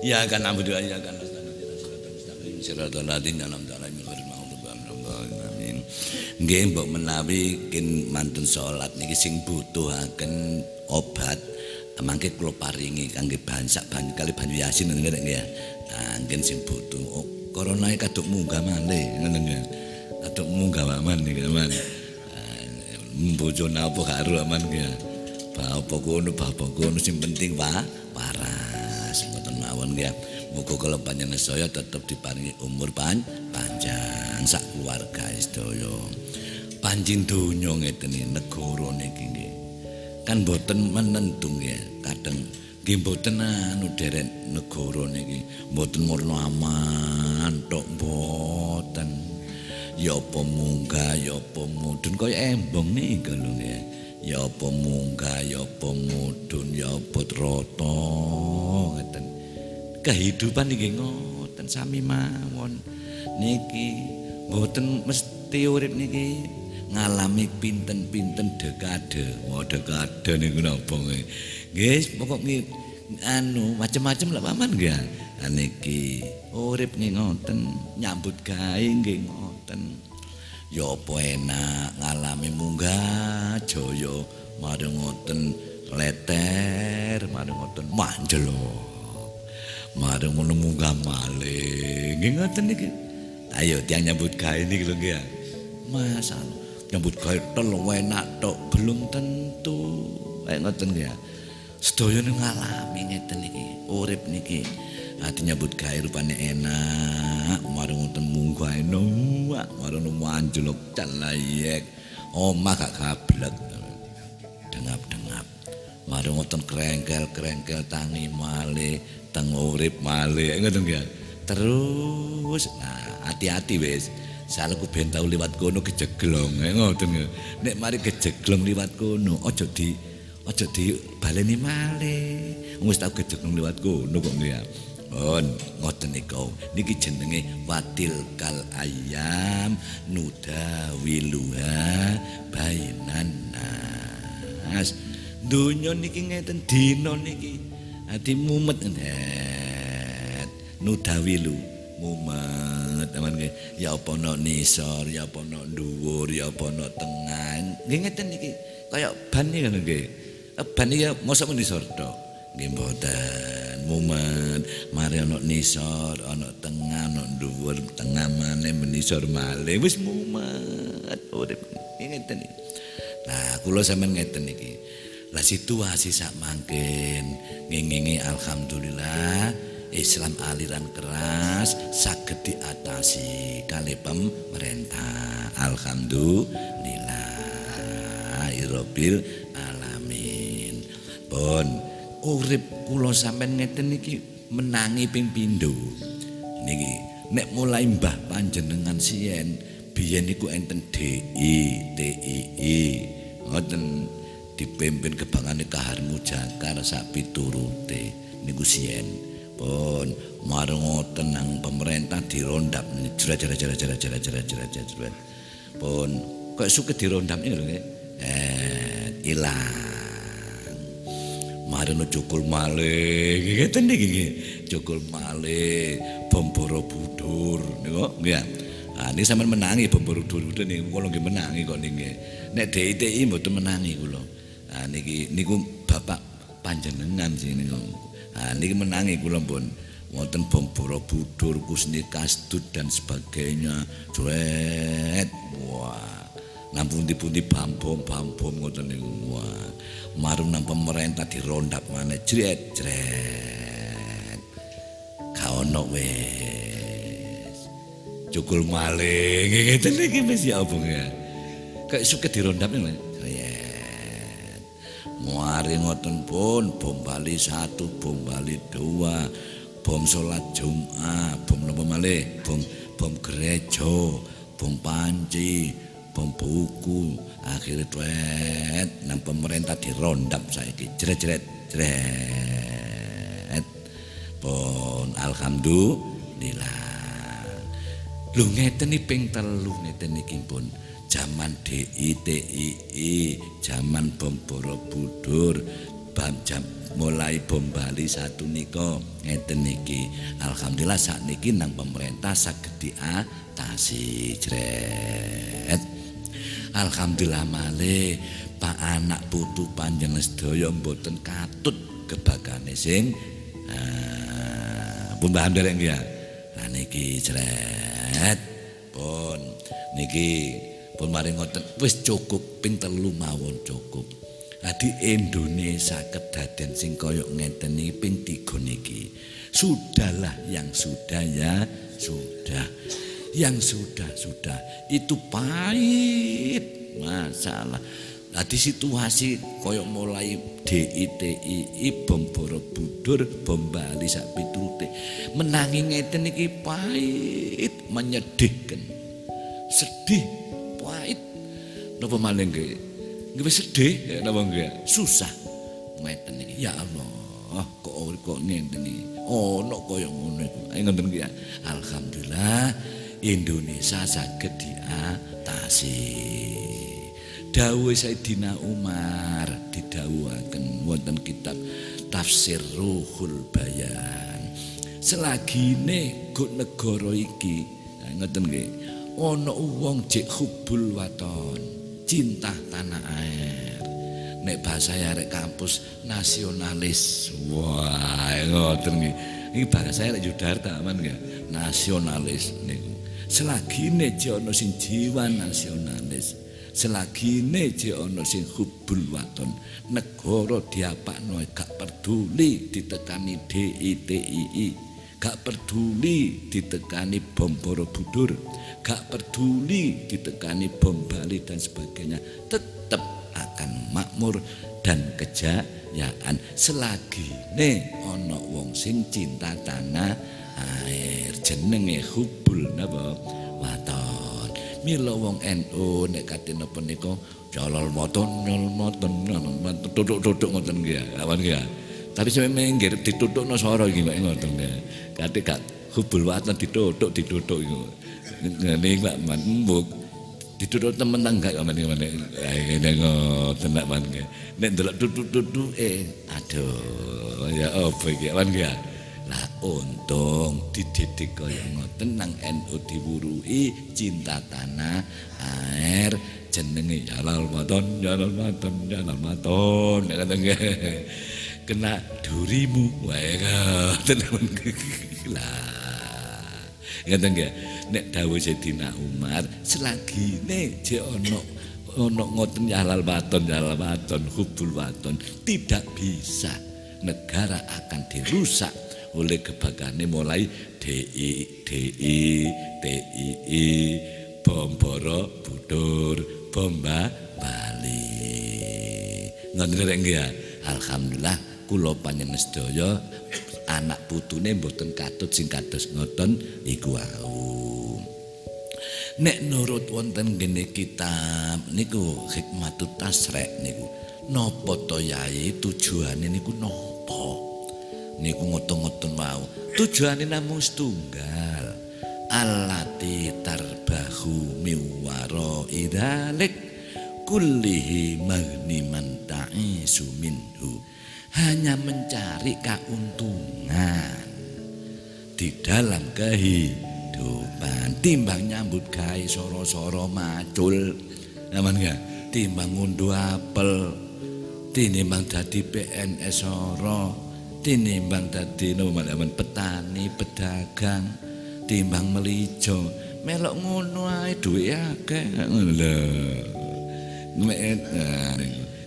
Ya kan abudu ya kan. Nggih mbok menawi kin mantun salat niki sing butuhaken obat mangke kula paringi kangge bahan sak banyu kali banyu yasin ngene ya. Nah, nggih sing butuh. Oh, corona kaduk munggah malih ngono nggih. Kaduk munggah aman niki aman. Mbojone apa karo aman nggih. Apa kono bapak kono sing penting mboten mawon nggih. Muga kula panjenengan saya tetep diparingi umur pan panjang sak keluarga sedaya. Panjing donya ngeten iki negara niki nggih. Kan mboten menentu nggih. Kadang nggih mboten anu derek negara niki mboten murno aman tok mboten. Ya apa munggah ya apa mudun kaya embong niku lho nggih. ya apa munggah ya apa mudun ya apa ngeten kehidupan niki ngoten sami mawon. Niki mboten mesti urip niki ngalami pinten-pinten dekade. Wah dekade niku napa nggih pokok anu macam-macam lah paman nggih. Niki urip nggih ngoten nyambut gawe nggih ngoten. Ya apa enak ngalami munggah jaya marang ngoten leter marang ngoten manjelok marang ngono munggah malih nggih ngoten niki. Ayo tiang nyambut gawe niki lho nggih masalah nyambut gawe tel enak tok belum tentu. Kayak ngoten nggih sedaya ngalami ngeten niki urip niki. Ati nyambut gawe rupane enak. Marang ngoten munggah enak marang manjlok calayek omah gak gablek. Dengap-dengap. Marang ngoten krengkel-krengkel tangi malih teng urip malih. Ngoten nggih terus. Nah hati-hati wis. Salahku ben tau liwat kono kejeglong. Ngoten nek mari kejeglong liwat kono aja di aja di baleni malih. Wis tau kejeglong liwat kono kok nggih Pun ngoten niku. Niki jenenge watil kal ayam nuda wiluha bainan nas donya niki ngeten dina niki ati mumet. Ndet nudawilu. Mumet. Teman nggih. Ya apa ana nisor ya apa ana dhuwur ya apa ana tengah nggih ngeten niki kaya ban niki nggih. Ban iki mosok nisor tok. Nggih mboten. Mumet. Mari ana nisor ana tengah ana dhuwur tengah maneh menisor malih. Wis mumet. Urip. Ngeten iki. Nah kula sampean ngeten iki lah situasi sak mangkin ngingingi alhamdulillah Islam aliran keras saged diatasi. Kali pemerintah alhamdulillah irobil alamin. Pun urip kula sampean ngeten iki menangi ping pindho. Niki nek mulai mbah panjenengan sien biyen niku enten DI TII ngoten dipimpin kebangane Kahar Mujakar sak piturute. Niku sien. Pun marang ngoten pemerintah dirondap. Jerat jerat jerat jerat jerat jerat jerat jerat pun kok suka dirondap ini lho eh ilang. Mari no cukul malih, ngeten niki. Cukul malih, bom Borobudur niku nggih. Ah niki sampean menangi Borobudur niku kula nggih menangi kok niki. Nek DITI mboten menangi kula. Ah niki niku Bapak panjenengan sing niku. Ah niki menangi kula pun. Wonten bom Borobudur, Kusni Kastut dan sebagainya. Jret. Wah. Nampun pundi bambom bambom ngoten niku. Wah. marung nang pemerintah dirondap mana jret jret kaono wes cukul maling ngeten iki wis ya apa ya kayak suka dirondap nih muari ngoten pun bom bali satu bom bali dua bom sholat jumat bom nopo malih? Bom bom gereja bom panci bom buku. Akhirnya tuet nang pemerintah dirondap saiki. Jret-jret jret pun alhamdulillah. Lu ngeten ping telu ngeten iki pun zaman DITII zaman bom Borobudur jam mulai bom Bali satu niko ngeten niki alhamdulillah saat niki nang pemerintah saged diatasi jret. Alhamdulillah malih Pak anak putu panjang sedaya mboten katut kebagane sing uh, pun bahan dereng ya. Nah niki jret. Pun niki pun mari ngoten wis cukup ping telu mawon cukup di Indonesia kedaden sing koyok ngeten iki ping 3 niki. Sudahlah yang sudah ya, sudah. Yang sudah sudah itu pahit masalah. Nah di situasi koyok mulai DITI bom Borobudur bom Bali sak piturute menangi ngeten iki pahit menyedihkan sedih napa maling Nggih sedih ya napa nggih? Susah. Ngeten iki. Ya Allah, kok kok ngenten iki. Ono kaya ngono iku. Ayo ngoten iki. Alhamdulillah Indonesia saged diatasi. Dawuh Sayyidina Umar didhawuhaken wonten kitab Tafsir Ruhul Bayan. Selagine go negara iki, ngoten nggih. Ana wong jek hubul waton. Cinta tanah air. Nek bahasa ya rek kampus nasionalis. Wah, ngoten iki. Iki bahasa rek Yudarta aman enggak? Nasionalis niku. Selagi neje ana sing jiwa nasionalis, selagi neje ana sing hubul waton, negara diapakno gak peduli ditekani DITII. Gak peduli ditekani bom Borobudur, gak peduli ditekani bom Bali dan sebagainya, tetap akan makmur dan kejayaan. Selagi ne ono wong sing cinta tanah air jenenge hubul napa waton. Milo wong NU nek kate napa nika jalal moton jalal moton duduk-duduk ngoten nggih awan nggih tapi sampe minggir ditutukno swara iki kok ngoten Kate gak hubul watan ditutuk ditutuk iku. Ngene Pak Man. Ditutuk temen tangga kok meneh meneh. Ngene ngoten Pak Man. Nek tutuk-tutuk eh aduh ya opo iki Pak ya. Lah untung dididik kaya ngoten nang NU diwurui cinta tanah air jenenge Jalal Maton Jalal Maton Jalal Maton nek kena durimu. Wae tenan. Lah ngoten nggih nek dawuh Sayyidina Umar selagi ne je ono ono ngoten halal waton halal waton hubul waton tidak bisa negara akan dirusak oleh kebagane mulai DI DI TII bom budur bomba Bali. Ngoten nggih alhamdulillah kula panjenengan sedaya anak putune mboten katut sing kados ngoten iku wau. Nek nurut wonten gene kitab niku hikmatut tasrek niku napa to yai tujuane niku napa? Niku ngoten-ngoten wau. Tujuane namung setunggal. Allati tarbahu miwara idalik kullihi magniman ta'isu minhu. Hanya mencari keuntungan di dalam kehidupan. Timbang nyambut gawe soro-soro macul. Aman enggak timbang ngunduh apel. Tinimbang dadi PNS soro. Tinimbang dadi noman petani pedagang. Timbang melijo. Melok ngono ae duwe akeh. Ngono lho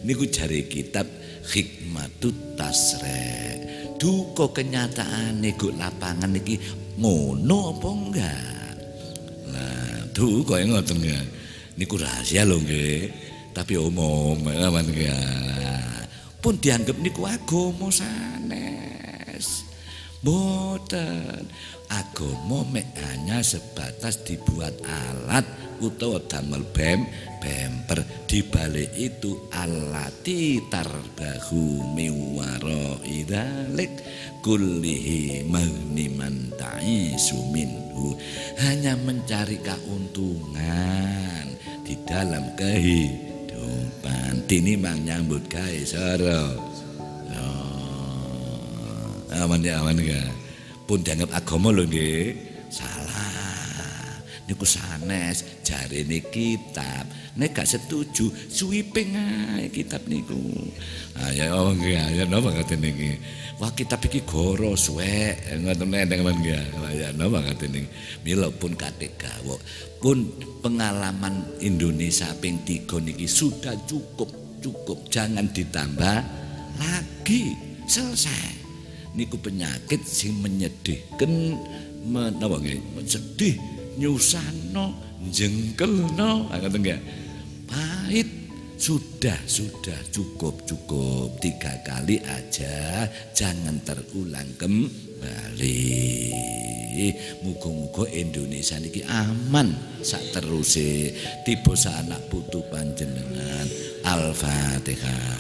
niku jare kitab hikmatut tasre duka kenyataan nego lapangan iki ngono apa enggak? Nah duka ngoten ya. Niku rahasia lho nggih. Tapi umum aman pun dianggap niku agama sanes. Boten agama mek hanya sebatas dibuat alat utawa damel bem bemper di balik itu alati tarbahu miwaro idalik kullihi magniman ta'isu minhu hanya mencari keuntungan di dalam kehidupan tini mang nyambut gawe soro Aman ya aman ya. Pun dianggap agama lho nggih. Salah. Niku sanes jarene kitab. Nek gak setuju suwiping ae kitab niku. Ah ya oh nggih ya napa ngaten niki. Wah kitab iki goro suwek ngoten nendeng men nggih. Ya napa ngaten niki. Mila pun kate gawok. Pun pengalaman Indonesia ping 3 niki sudah cukup cukup jangan ditambah lagi selesai niku penyakit sing menyedihkan nggih sedih nyusano jengkelno ngoten nggih pahit. Sudah sudah cukup cukup. Tiga kali aja jangan terulang kembali. Muga-muga Indonesia niki aman sak teruse. Tiba anak putu panjenengan. Al-Fatihah